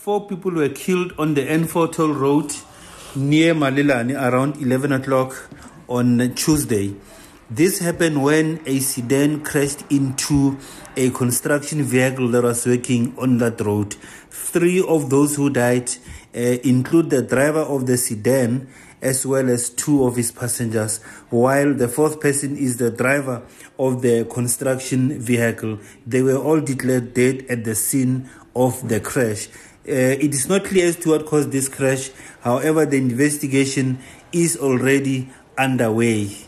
Four people were killed on the N4 toll road near Malelane around 11 o'clock on Tuesday. This happened when a sedan crashed into a construction vehicle that was working on that road. Three of those who died uh, include the driver of the sedan as well as two of his passengers, while the fourth person is the driver of the construction vehicle. They were all declared dead at the scene of the crash. Uh, it is not clear as to what caused this crash. However, the investigation is already underway.